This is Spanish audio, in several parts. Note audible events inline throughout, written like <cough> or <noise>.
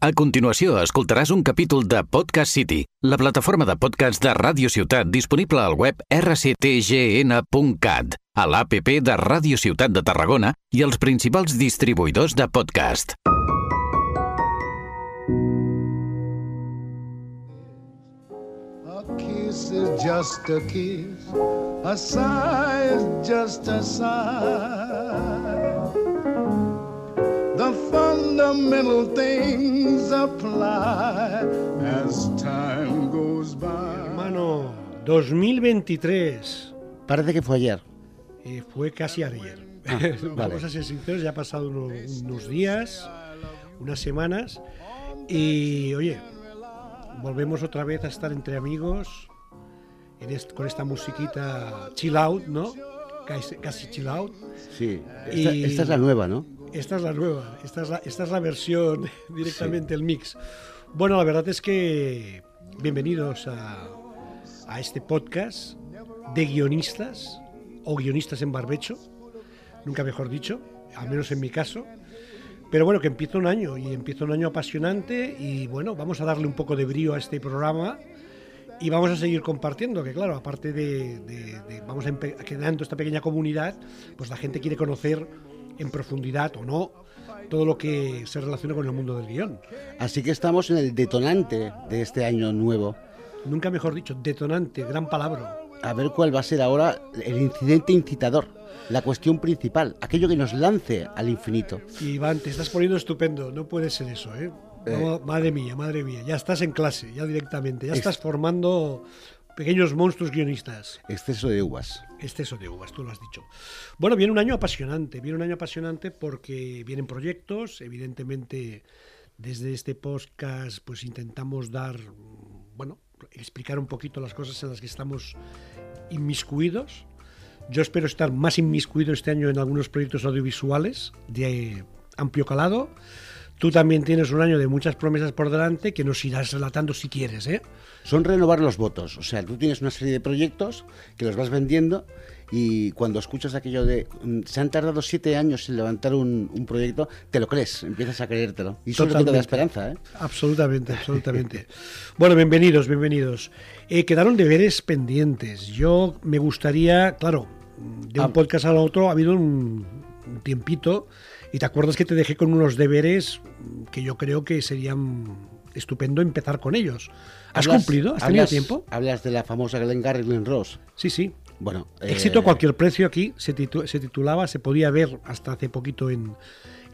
A continuació, escoltaràs un capítol de Podcast City, la plataforma de podcast de Ràdio Ciutat disponible al web rctgn.cat, a l'APP de Ràdio Ciutat de Tarragona i els principals distribuïdors de podcast. A kiss is just a kiss, a sigh is just a sigh. The fundamental things apply as time goes by. Hermano, 2023. Parece que fue ayer. eh, fue casi ayer. Ah, <laughs> Vamos vale. a ser sinceros, ya ha pasado uno- unos días, unas semanas. Y oye, volvemos otra vez a estar entre amigos en est- con esta musiquita chill out, ¿no? Casi, casi chill out. Sí. Esta, Y- esta es la nueva, ¿no? Esta es la nueva, esta es la, esta es la versión <laughs> directamente, el mix. Bueno, la verdad es que bienvenidos a, a este podcast de guionistas o guionistas en barbecho, nunca mejor dicho, al menos en mi caso. Pero bueno, que empieza un año y empieza un año apasionante y bueno, vamos a darle un poco de brío a este programa y vamos a seguir compartiendo, que claro, aparte de, de- de- vamos a creando esta pequeña comunidad, pues la gente quiere conocer en profundidad o no todo lo que se relaciona con el mundo del guion. Así que estamos en el detonante de este año nuevo. Nunca mejor dicho, detonante, gran palabra. A ver cuál va a ser ahora el incidente incitador, la cuestión principal, aquello que nos lance al infinito. Iván, te estás poniendo estupendo, no puede ser eso, ¿eh? No, madre mía, madre mía, ya estás en clase, ya directamente, ya Es- estás formando pequeños monstruos guionistas. Exceso de uvas. Exceso de uvas, tú lo has dicho. Bueno, viene un año apasionante, viene un año apasionante porque vienen proyectos, evidentemente desde este podcast pues intentamos dar, bueno, explicar un poquito las cosas en las que estamos inmiscuidos. Yo espero estar más inmiscuido este año en algunos proyectos audiovisuales de amplio calado. Tú también tienes un año de muchas promesas por delante que nos irás relatando si quieres, ¿eh? Son renovar los votos. O sea, tú tienes una serie de proyectos que los vas vendiendo y cuando escuchas aquello de mm, se han tardado siete años en levantar un, un proyecto, te lo crees, empiezas a creértelo. Y eso es lo que te da esperanza, ¿eh? Absolutamente, absolutamente. <laughs> bueno, bienvenidos, bienvenidos. Eh, quedaron deberes pendientes. Yo me gustaría, claro, de un Ah. podcast al otro ha habido un, un tiempito y te acuerdas que te dejé con unos deberes que yo creo que serían estupendo empezar con ellos. ¿Has Hablas- cumplido? ¿Has tenido hablas- tiempo? Hablas de la famosa Glenn Garry Glenn Ross. Sí, sí. Bueno, eh, Éxito a cualquier precio aquí se, titu- se titulaba, se podía ver hasta hace poquito en,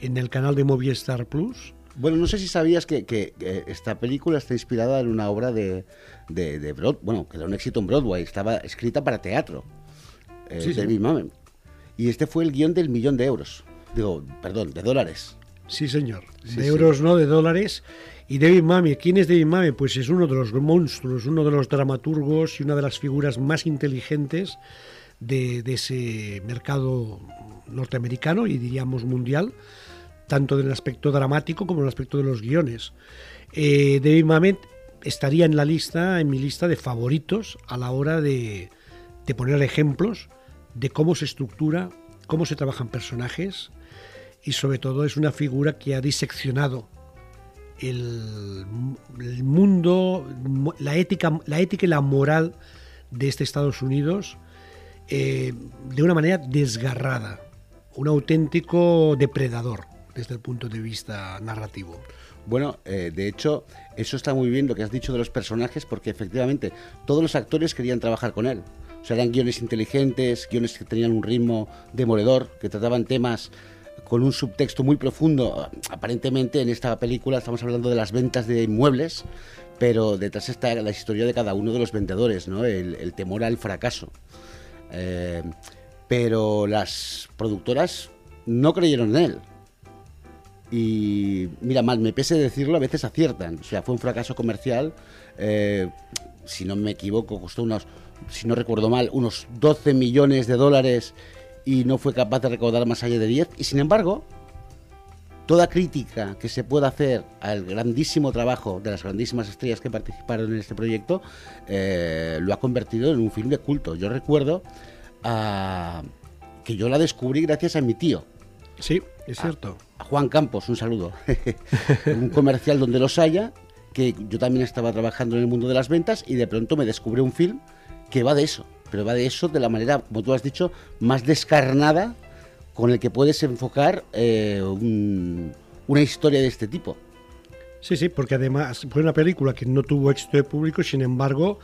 en el canal de Movistar Plus. Bueno, no sé si sabías que, que, eh, esta película está inspirada en una obra de, de, de Broad- bueno, que era un éxito en Broadway, estaba escrita para teatro, eh, Sí, sí. David Mamet. Y este fue el guion del millón de euros, digo, perdón, de dólares. Sí, señor. Sí, de sí. euros, no de dólares. Y David Mamet, ¿quién es David Mamet? Pues es uno de los monstruos, uno de los dramaturgos y una de las figuras más inteligentes de, de ese mercado norteamericano y diríamos mundial, tanto en el aspecto dramático como en el aspecto de los guiones. Eh, David Mamet estaría en la lista, en mi lista de favoritos a la hora de, de poner ejemplos de cómo se estructura, cómo se trabajan personajes, y sobre todo es una figura que ha diseccionado el, mundo, la ética, la ética y la moral de este Estados Unidos eh, de una manera desgarrada, un auténtico depredador desde el punto de vista narrativo. Bueno, eh, de hecho, eso está muy bien lo que has dicho de los personajes, porque efectivamente todos los actores querían trabajar con él. O sea, eran guiones inteligentes, guiones que tenían un ritmo demoledor, que trataban temas con un subtexto muy profundo. Aparentemente en esta película estamos hablando de las ventas de inmuebles, pero detrás está la historia de cada uno de los vendedores, ¿no? El, temor al fracaso. Eh, pero las productoras no creyeron en él. Y mira, mal me pese decirlo, a veces aciertan. O sea, fue un fracaso comercial. eh, si no me equivoco, costó unos, si no recuerdo mal, unos 12 millones de dólares y no fue capaz de recaudar más allá de 10. Y sin embargo, toda crítica que se pueda hacer al grandísimo trabajo de las grandísimas estrellas que participaron en este proyecto eh, lo ha convertido en un film de culto. Yo recuerdo ah, que yo la descubrí gracias a mi tío. Sí, es cierto. a Juan Campos, un saludo, <laughs> un comercial donde los haya, que yo también estaba trabajando en el mundo de las ventas y de pronto me descubrió un film que va de eso, pero va de eso de la manera, como tú has dicho, más descarnada con el que puedes enfocar eh, una historia de este tipo. Sí, sí, porque además fue una película que no tuvo éxito de público, sin embargo,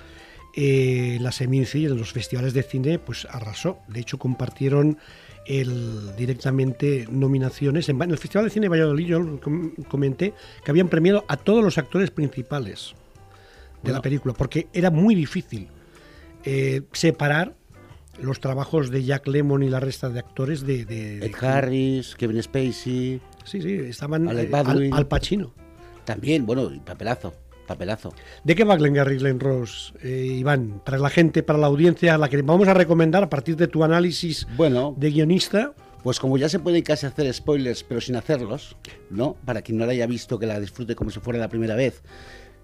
eh, la Seminci en los festivales de cine pues arrasó. De hecho, compartieron el, directamente nominaciones. En, el Festival de Cine de Valladolid yo comenté que habían premiado a todos los actores principales de la película, porque era muy difícil eh, separar los trabajos de Jack Lemmon y la resta de actores de... de, Ed Harris, Kevin Spacey... Sí, sí, estaban eh, al, al, Pacino. También, bueno, papelazo, papelazo. ¿De qué va Glengarry Glen Ross, eh, Iván? Para la gente, para la audiencia, a la que vamos a recomendar a partir de tu análisis bueno, de guionista. Pues como ya se puede casi hacer spoilers, pero sin hacerlos, ¿no? Para quien no la haya visto, que la disfrute como si fuera la primera vez.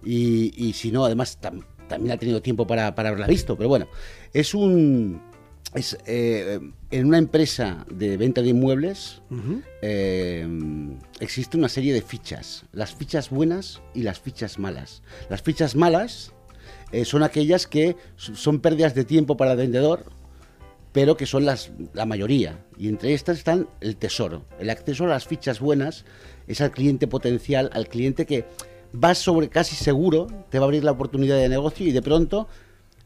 Y, si no, además también ha tenido tiempo para, para haberla visto, pero bueno, es un es eh, en una empresa de venta de inmuebles eh, existe una serie de fichas, las fichas buenas y las fichas malas. Las fichas malas eh, son aquellas que son pérdidas de tiempo para el vendedor, pero que son las, la mayoría. Y entre estas están el tesoro. El acceso a las fichas buenas es al cliente potencial, al cliente que va sobre casi seguro, te va a abrir la oportunidad de negocio y de pronto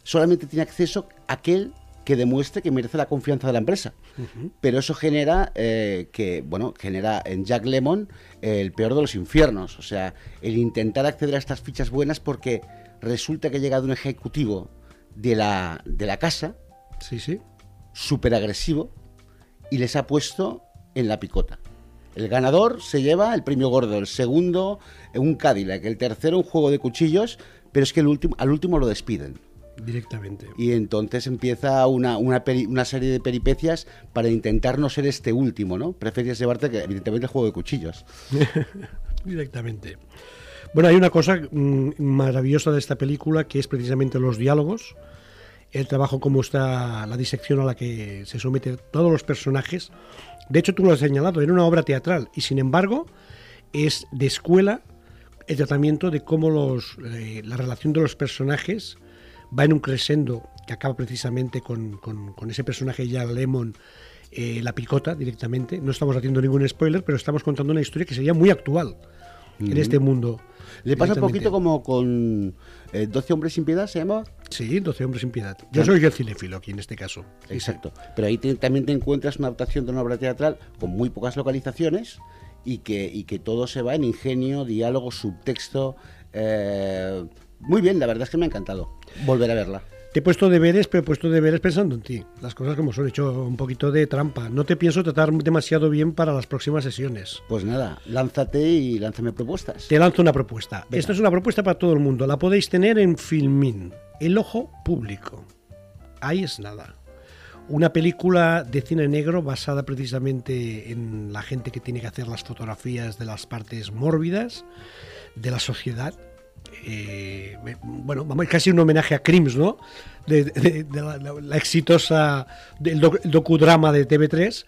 solamente tiene acceso aquel que demuestre que merece la confianza de la empresa. Pero eso genera eh, que, bueno, genera en Jack Lemon el peor de los infiernos. O sea, el intentar acceder a estas fichas buenas porque resulta que ha llegado un ejecutivo de la, de la casa, sí, sí. súper agresivo, y les ha puesto en la picota. El ganador se lleva el premio gordo, el segundo un Cadillac, el tercero un juego de cuchillos, pero es que el último, al último lo despiden. Directamente. Y entonces empieza una, una, una, serie de peripecias para intentar no ser este último, ¿no? Prefieres llevarte, que, evidentemente, el juego de cuchillos. <laughs> Directamente. Bueno, hay una cosa mm, maravillosa de esta película que es precisamente los diálogos, el trabajo como está la disección a la que se someten todos los personajes. De hecho, tú lo has señalado, era una obra teatral y sin embargo es de escuela el tratamiento de cómo los, eh, la relación de los personajes va en un crescendo que acaba precisamente con, ese personaje ya Lemon, eh, la picota directamente. No estamos haciendo ningún spoiler, pero estamos contando una historia que sería muy actual en este mundo. Le pasa un poquito como con 12 eh, hombres sin piedad, ¿se llama? Sí, 12 hombres sin piedad. Yo soy el cinefilo aquí en este caso. Exacto. Pero ahí también te encuentras una adaptación de una obra teatral con muy pocas localizaciones y que, y que todo se va en ingenio, diálogo, subtexto. Eh, muy bien, la verdad es que me ha encantado volver a verla. Te he puesto deberes, pero he puesto deberes pensando en ti. Las cosas como son, he hecho un poquito de trampa. No te pienso tratar demasiado bien para las próximas sesiones. Pues nada, lánzate y lánzame propuestas. Te lanzo una propuesta. Esta es una propuesta para todo el mundo. La podéis tener en Filmin, El Ojo Público. Ahí es nada. Una película de cine negro basada precisamente en la gente que tiene que hacer las fotografías de las partes mórbidas de la sociedad eh, bueno, vamos, casi un homenaje a Crims, ¿no? De, la, exitosa del docudrama de TV3.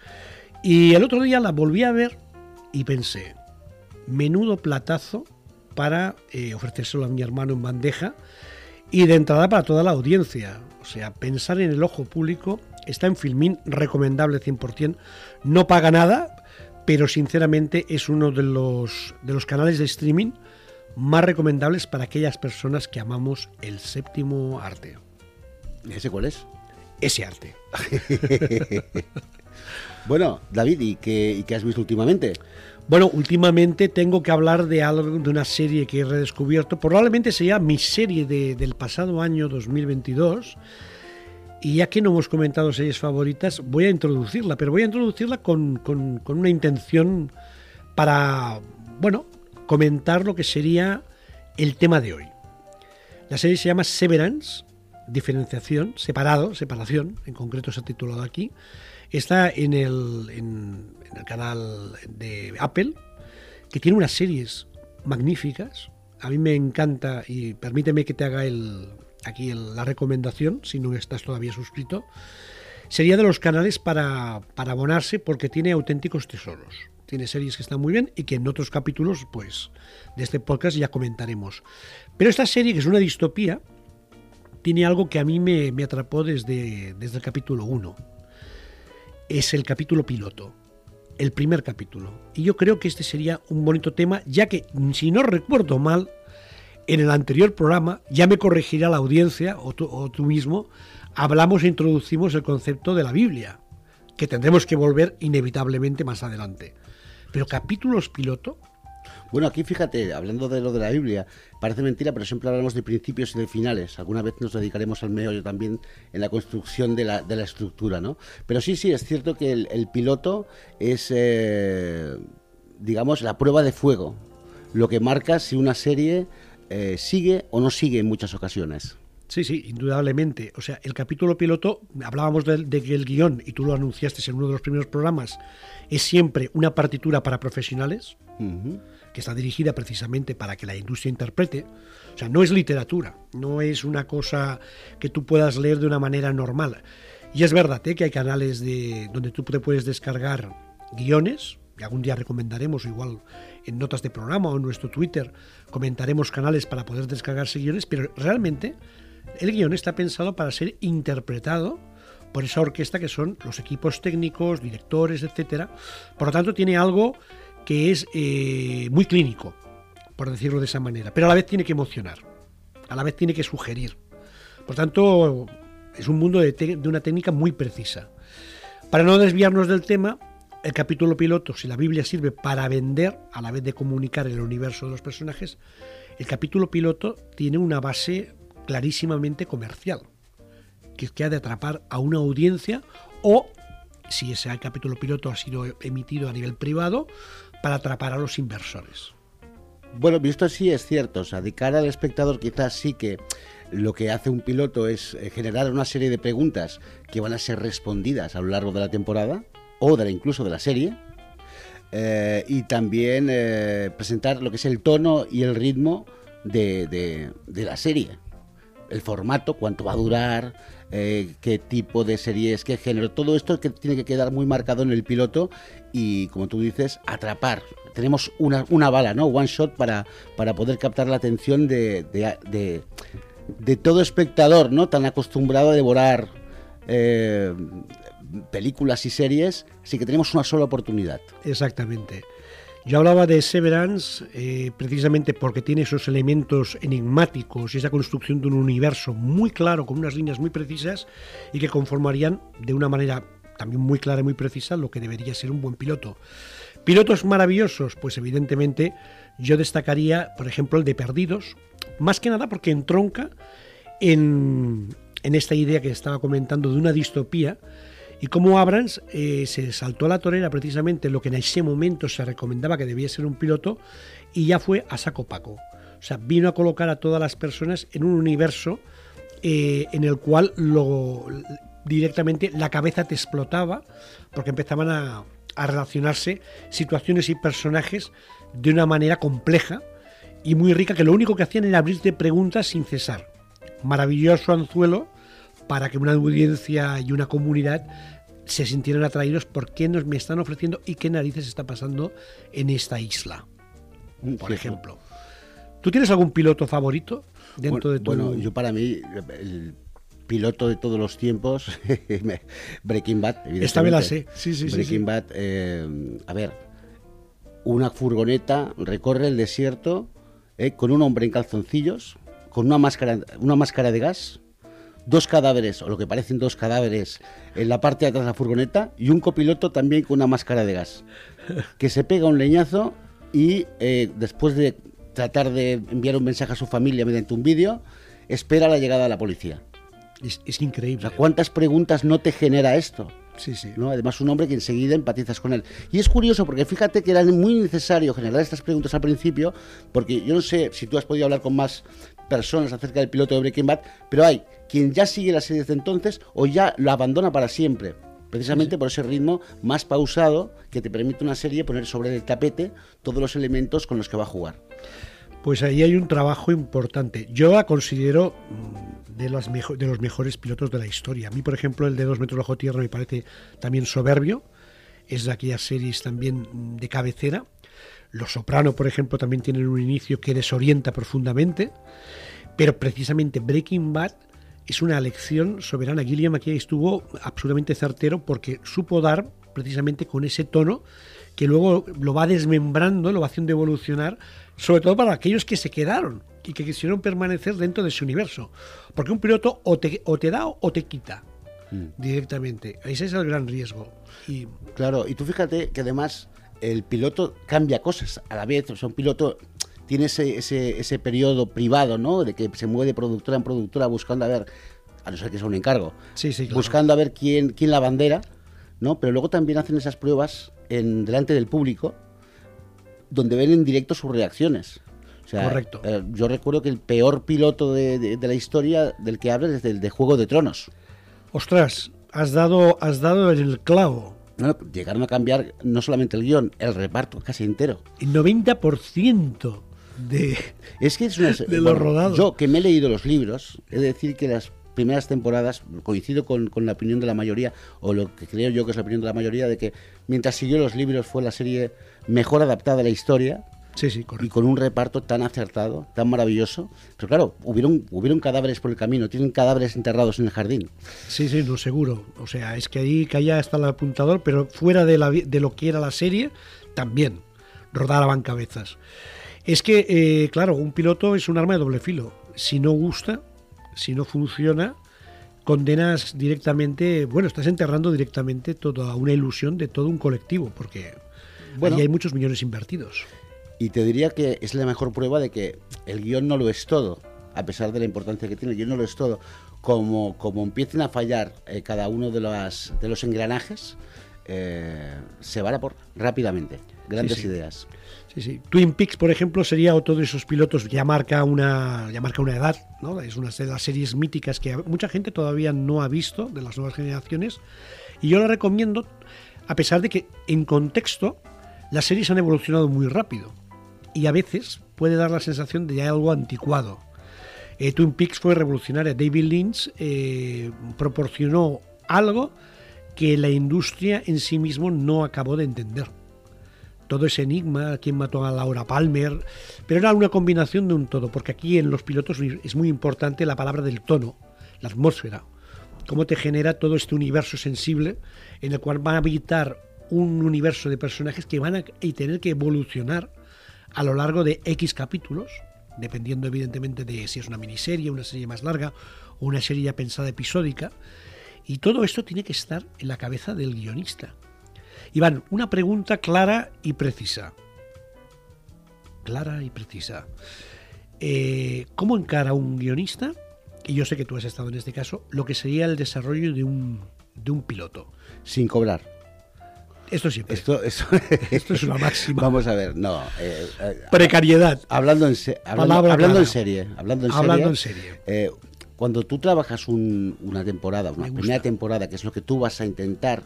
Y el otro día la volví a ver y pensé, menudo platazo para eh, ofrecérselo a mi hermano en bandeja y de entrada para toda la audiencia. O sea, pensar en el ojo público está en Filmin, recomendable 100%, no paga nada, pero sinceramente es uno de los, de los canales de streaming más recomendables para aquellas personas que amamos el séptimo arte. ¿Ese cuál es? Ese arte. <laughs> bueno, David, ¿y qué, has visto últimamente? Bueno, últimamente tengo que hablar de algo de una serie que he redescubierto. Probablemente sea mi serie del pasado año 2022. Y ya que no hemos comentado series favoritas, voy a introducirla, pero voy a introducirla con, con una intención para, bueno, comentar lo que sería el tema de hoy. La serie se llama Severance, diferenciación, separado, separación, en concreto se ha titulado aquí. Está en el, en, el canal de Apple, que tiene unas series magníficas. A mí me encanta y permíteme que te haga el, aquí la recomendación, si no estás todavía suscrito. Sería de los canales para, para abonarse porque tiene auténticos tesoros tiene series que están muy bien y que en otros capítulos, pues, de este podcast ya comentaremos. Pero esta serie, que es una distopía, tiene algo que a mí me, atrapó desde, desde el capítulo 1. Es el capítulo piloto, el primer capítulo. Y yo creo que este sería un bonito tema, ya que, si no recuerdo mal, en el anterior programa, ya me corregirá la audiencia o tú, o tú mismo, hablamos e introducimos el concepto de la Biblia que tendremos que volver inevitablemente más adelante. Pero capítulos piloto. Bueno, aquí fíjate, hablando de lo de la Biblia, parece mentira, pero siempre hablamos de principios y de finales. Alguna vez nos dedicaremos al meollo también en la construcción de la, estructura, ¿no? Pero sí, sí, es cierto que el, piloto es, eh, digamos, la prueba de fuego, lo que marca si una serie eh, sigue o no sigue en muchas ocasiones. Sí, sí, indudablemente. O sea, el capítulo piloto, hablábamos de, que el guion, y tú lo anunciaste en uno de los primeros programas, es siempre una partitura para profesionales, que está dirigida precisamente para que la industria interprete. O sea, no es literatura, no es una cosa que tú puedas leer de una manera normal. Y es verdad ¿eh? que hay canales de, donde tú te puedes descargar guiones, y algún día recomendaremos, igual en notas de programa o en nuestro Twitter, comentaremos canales para poder descargarse guiones, pero realmente el guion está pensado para ser interpretado por esa orquesta que son los equipos técnicos, directores, etcétera. Por lo tanto, tiene algo que es eh, muy clínico, por decirlo de esa manera, pero a la vez tiene que emocionar, a la vez tiene que sugerir. Por tanto, es un mundo de una técnica muy precisa. Para no desviarnos del tema, el capítulo piloto, si la Biblia sirve para vender, a la vez de comunicar el universo de los personajes, el capítulo piloto tiene una base clarísimamente comercial, que que ha de atrapar a una audiencia o, si ese capítulo piloto ha sido emitido a nivel privado, para atrapar a los inversores. Bueno, visto así es cierto, o sea, de cara al espectador quizás sí que lo que hace un piloto es eh, generar una serie de preguntas que van a ser respondidas a lo largo de la temporada o de la, incluso de la serie, eh, y también eh, presentar lo que es el tono y el ritmo de la serie el formato, cuánto va a durar, eh, qué tipo de series, qué género, todo esto que tiene que quedar muy marcado en el piloto y, como tú dices, atrapar. Tenemos una, una bala, ¿no? One shot para, para poder captar la atención de, de, todo espectador, ¿no? Tan acostumbrado a devorar eh, películas y series, así que tenemos una sola oportunidad. Exactamente. Yo hablaba de Severance eh, precisamente porque tiene esos elementos enigmáticos y esa construcción de un universo muy claro, con unas líneas muy precisas y que conformarían de una manera también muy clara y muy precisa lo que debería ser un buen piloto. Pilotos maravillosos, pues evidentemente yo destacaría, por ejemplo, el de Perdidos, más que nada porque entronca en, en esta idea que estaba comentando de una distopía y cómo Abrams eh, se saltó a la torera precisamente lo que en ese momento se recomendaba que debía ser un piloto y ya fue a saco paco. O sea, vino a colocar a todas las personas en un universo eh, en el cual directamente la cabeza te explotaba porque empezaban a, a relacionarse situaciones y personajes de una manera compleja y muy rica que lo único que hacían era abrirte preguntas sin cesar. Maravilloso anzuelo para que una audiencia y una comunidad se sintieran atraídos por qué nos me están ofreciendo y qué narices está pasando en esta isla, por ejemplo. ¿Tú tienes algún piloto favorito dentro de tu... Bueno, yo para mí el piloto de todos los tiempos, <laughs> Breaking Bad, evidentemente. Esta vez la sé, sí, sí, Breaking Bad, eh, a ver, una furgoneta recorre el desierto eh, con un hombre en calzoncillos, con una máscara, una máscara de gas, dos cadáveres, o lo que parecen dos cadáveres, en la parte de atrás de la furgoneta y un copiloto también con una máscara de gas, <laughs> que se pega un leñazo y eh, después de tratar de enviar un mensaje a su familia mediante un vídeo, espera la llegada de la policía. Es, increíble. ¿Cuántas preguntas no te genera esto? Sí, sí. ¿no? Además, un hombre que enseguida empatizas con él. Y es curioso porque fíjate que era muy necesario generar estas preguntas al principio, porque yo no sé si tú has podido hablar con más personas acerca del piloto de Breaking Bad, pero hay quien ya sigue la serie desde entonces o ya lo abandona para siempre. Precisamente por ese ritmo más pausado que te permite una serie poner sobre el tapete todos los elementos con los que va a jugar. Pues ahí hay un trabajo importante. Yo la considero mm, de, las de los mejores pilotos de la historia. A mí, por ejemplo, el de dos metros bajo tierra me parece también soberbio. es de aquellas series también de cabecera. Los Soprano, por ejemplo, también tienen un inicio que desorienta profundamente, pero precisamente Breaking Bad es una lección soberana. Gilliam aquí estuvo absolutamente certero porque supo dar precisamente con ese tono que luego lo va desmembrando, lo va haciendo evolucionar, sobre todo para aquellos que se quedaron y que quisieron permanecer dentro de ese universo. Porque un piloto o te, o te da o te quita mm. directamente. Ese es el gran riesgo. Y... Claro, y tú fíjate que además el piloto cambia cosas a la vez. O sea, un piloto tiene ese, ese, ese periodo privado, ¿no? De que se mueve de productora en productora buscando a ver, a no ser que sea un encargo, sí, sí, buscando a ver quién, quién la bandera, ¿no? Pero luego también hacen esas pruebas en delante del público, donde ven en directo sus reacciones. Correcto. Eh, yo recuerdo que el peor piloto de, la historia del que hablas es el de Juego de Tronos. Ostras, has dado, has dado el clavo. Llegaron a cambiar no solamente el guion, el reparto casi entero. El 90% de, es que es una, de lo rodado. Yo que me he leído los libros, he de decir que las primeras temporadas, coincido con, con, la opinión de la mayoría, o lo que creo yo que es la opinión de la mayoría, de que mientras siguió los libros fue la serie mejor adaptada a la historia, Sí, sí, Y con un reparto tan acertado, tan maravilloso. Pero claro, hubieron, hubieron cadáveres por el camino, tienen cadáveres enterrados en el jardín. Sí, sí, no, seguro. O sea, es que ahí caía hasta el apuntador, pero fuera de, la, de lo que era la serie, también rodaban cabezas. Es que, eh, claro, un piloto es un arma de doble filo. Si no gusta, si no funciona, condenas directamente, bueno, estás enterrando directamente toda una ilusión de todo un colectivo, porque bueno, ahí hay muchos millones invertidos. Y te diría que es la mejor prueba de que el guion no lo es todo, a pesar de la importancia que tiene, el guion no lo es todo. Como, como empiecen a fallar eh, cada uno de, las, de los engranajes, eh, se van a por rápidamente. Grandes ideas. Sí, sí. Twin Peaks, por ejemplo, sería otro de esos pilotos ya marca una ya marca una edad, ¿no? Es una de las series míticas que mucha gente todavía no ha visto de las nuevas generaciones y yo la recomiendo a pesar de que en contexto las series han evolucionado muy rápido y a veces puede dar la sensación de algo anticuado. Eh, Twin Peaks fue revolucionaria. David Lynch eh, proporcionó algo que la industria en sí mismo no acabó de entender. Todo ese enigma, quién mató a Laura Palmer, pero era una combinación de un todo, porque aquí en los pilotos es muy importante la palabra del tono, la atmósfera, cómo te genera todo este universo sensible en el cual van a habitar un universo de personajes que van a tener que evolucionar a lo largo de X capítulos, dependiendo evidentemente de si es una miniserie, una serie más larga o una serie ya pensada episódica. Y todo esto tiene que estar en la cabeza del guionista. Iván, una pregunta clara y precisa. Clara y precisa. Eh, ¿Cómo encara un guionista, y yo sé que tú has estado en este caso, lo que sería el desarrollo de un, de un piloto? Sin cobrar. Esto siempre. Esto, <laughs> esto, es una máxima. Vamos a ver, no. Eh, eh, Precariedad. Hablando en, hablando, en serie. Hablando en serie. Eh, cuando tú trabajas una temporada, una primera temporada, que es lo que tú vas a intentar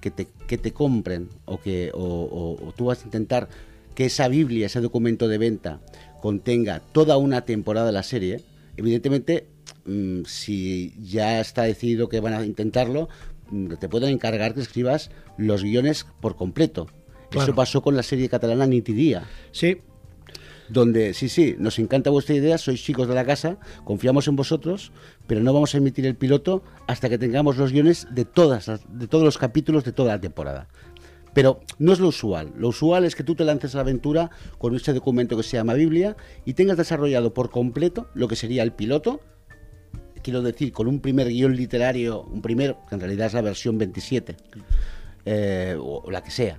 que te, que te compren o que o, tú vas a intentar que esa Biblia, ese documento de venta, contenga toda una temporada de la serie, evidentemente, mm, si ya está decidido que van a intentarlo, te pueden encargar que escribas los guiones por completo. Eso pasó con la serie catalana Nitidía. Sí. Donde, sí, sí, nos encanta vuestra idea, sois chicos de la casa, confiamos en vosotros, pero no vamos a emitir el piloto hasta que tengamos los guiones de, todas de todos los capítulos de toda la temporada. Pero no es lo usual. Lo usual es que tú te lances a la aventura con este documento que se llama Biblia y tengas desarrollado por completo lo que sería el piloto, quiero decir, con un primer guion literario, un primer, que en realidad es la versión 27, eh, o la que sea.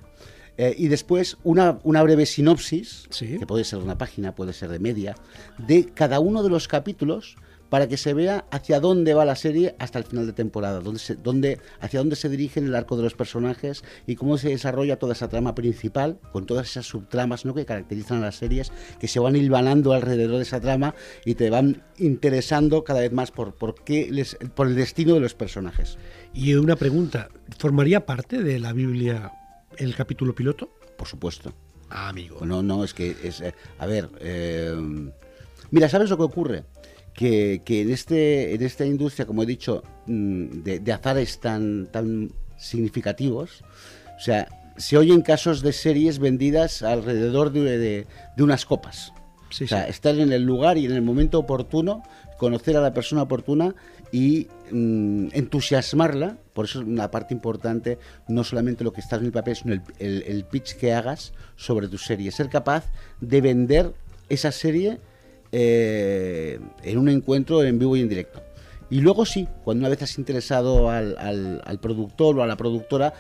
Eh, y después una, una breve sinopsis, que puede ser una página, puede ser de media, de cada uno de los capítulos para que se vea hacia dónde va la serie hasta el final de temporada, dónde se, dónde, hacia dónde se dirige el arco de los personajes y cómo se desarrolla toda esa trama principal, con todas esas subtramas ¿no? que caracterizan a las series, que se van hilvanando alrededor de esa trama y te van interesando cada vez más por, por, qué les, por el destino de los personajes. Y una pregunta, ¿formaría parte de la Biblia el capítulo piloto? Por supuesto. Ah, amigo. No, no, es que es... Eh, a ver... Eh, mira, ¿sabes lo que ocurre? Que, en, este, en esta industria, como he dicho, mm, de, azares tan, tan significativos, o sea, se oyen casos de series vendidas alrededor de, de- de unas copas. Sí, o sea, sí. estar en el lugar y en el momento oportuno, conocer a la persona oportuna y mm, entusiasmarla. Por eso es una parte importante, no solamente lo que está en el papel, sino el, el- el pitch que hagas sobre tu serie. Ser capaz de vender esa serie eh, en un encuentro en vivo y en directo. Y luego sí, cuando una vez has interesado al, al- al productor o a la productora,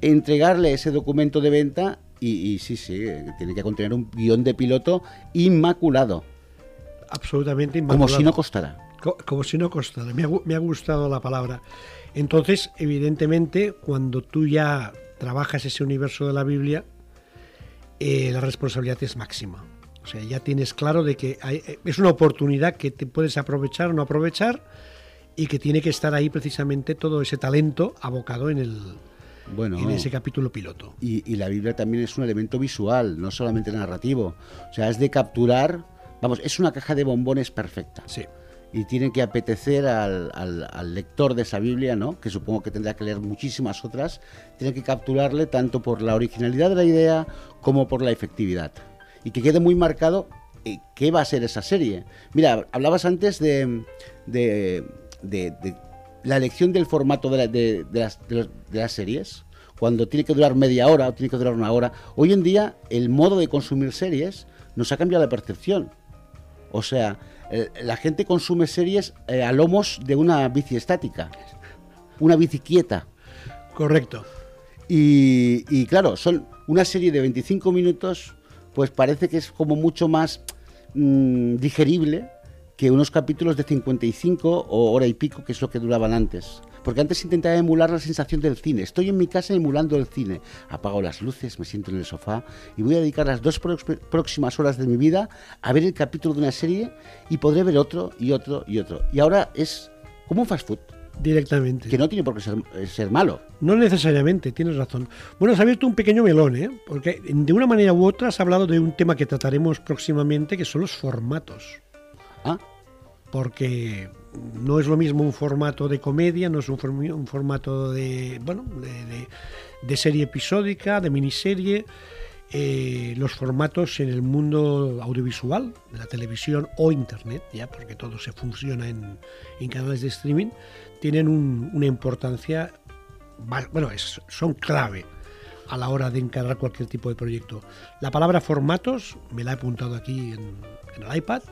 entregarle ese documento de venta y, y sí, sí, eh, tiene que contener un guion de piloto inmaculado, Absolutamente como inmaculado. si no costara. Co- como si no costara. Me ha, gu- me ha gustado la palabra. Entonces, evidentemente, cuando tú ya trabajas ese universo de la Biblia, eh, la responsabilidad es máxima. O sea, ya tienes claro de que hay- eh, es una oportunidad que te puedes aprovechar o no aprovechar y que tiene que estar ahí precisamente todo ese talento abocado en, el, Bueno, en ese capítulo piloto. y, y la Biblia también es un elemento visual, no solamente narrativo. O sea, es de capturar, vamos, es una caja de bombones perfecta. Sí. y tiene que apetecer al, al- al lector de esa Biblia, ¿no? que supongo que tendrá que leer muchísimas otras, tiene que capturarle tanto por la originalidad de la idea como por la efectividad. Y que quede muy marcado eh, qué va a ser esa serie. Mira, hablabas antes de, de- de- de la elección del formato de, la- de- de las, de los- de las series, cuando tiene que durar media hora o tiene que durar una hora. Hoy en día el modo de consumir series nos ha cambiado la percepción. O sea, la gente consume series eh, a lomos de una bici estática, una bici quieta. Correcto. Y, y claro, son una serie de 25 minutos, pues parece que es como mucho más mm, digerible que unos capítulos de 55 o hora y pico, que es lo que duraban antes. Porque antes intentaba emular la sensación del cine. Estoy en mi casa emulando el cine. Apago las luces, me siento en el sofá y voy a dedicar las dos próximas horas de mi vida a ver el capítulo de una serie y podré ver otro y otro y otro. Y ahora es como un fast food, Directamente. que no tiene por qué ser, eh, ser malo. No necesariamente, tienes razón. Bueno, has abierto un pequeño melón, ¿eh? Porque de una manera u otra has hablado de un tema que trataremos próximamente, que son los formatos. Ah, Porque no es lo mismo un formato de comedia, no es un, form- un formato de, bueno, de, de- de serie episódica, de miniserie. Eh, los formatos en el mundo audiovisual, de la televisión o internet, ya porque todo se funciona en, en canales de streaming, tienen un- una importancia, bueno, es- son clave a la hora de encarar cualquier tipo de proyecto. La palabra formatos me la he apuntado aquí en, en el iPad.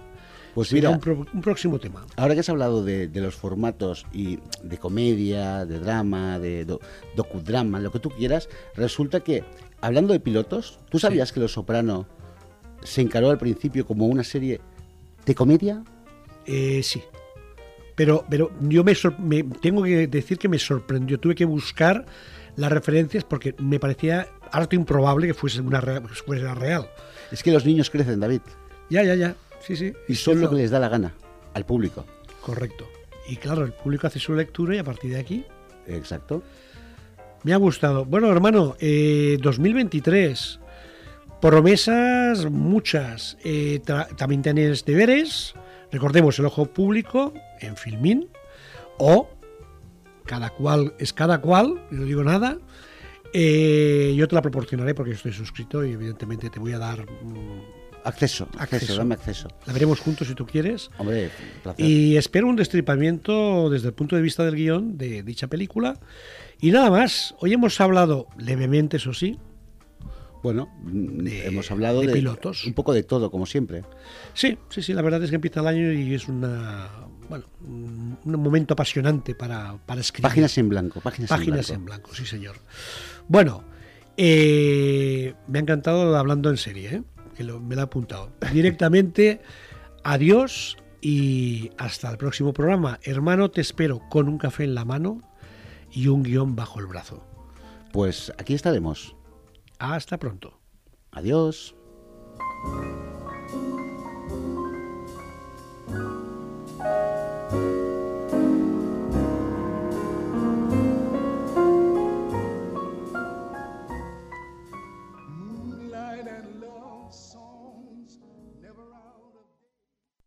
pues mira, un, pro- un próximo tema. Ahora que has hablado de, de los formatos y de comedia, de drama, de do- docudrama, lo que tú quieras, resulta que, hablando de pilotos, ¿tú sabías que Los Soprano se encaró al principio como una serie de comedia? Eh, sí. Pero, pero yo me, me- tengo que decir que me sorprendió. Tuve que buscar las referencias porque me parecía harto improbable que fuese una fuese real. Es que los niños crecen, David, Ya, ya, ya. Sí, sí. y son lo que les da la gana al público. Correcto. Y claro, el público hace su lectura y a partir de aquí Exacto. me ha gustado. Bueno, hermano, eh, 2023. Promesas muchas. Eh, también tienes deberes. Recordemos el ojo público en Filmin. O cada cual es cada cual, no digo nada. Eh, yo te la proporcionaré porque estoy suscrito y evidentemente te voy a dar. mm, Acceso, acceso, Acceso. dame acceso. la veremos juntos si tú quieres. Hombre, placer. Y espero un destripamiento desde el punto de vista del guion de dicha película. Y nada más, hoy hemos hablado levemente, eso sí. Bueno, mm, de- hemos hablado de de, pilotos. un poco de todo, como siempre. Sí, sí, sí, la verdad es que empieza el año y es una, bueno, un, un momento apasionante para, para escribir. Páginas en blanco, páginas, Páginas en en blanco. blanco, sí señor. Bueno, eh, me ha encantado hablando en serie, ¿eh? que lo- me lo he apuntado. <laughs> Directamente, adiós y hasta el próximo programa. Hermano, te espero con un café en la mano y un guion bajo el brazo. Pues aquí estaremos. Hasta pronto. Adiós.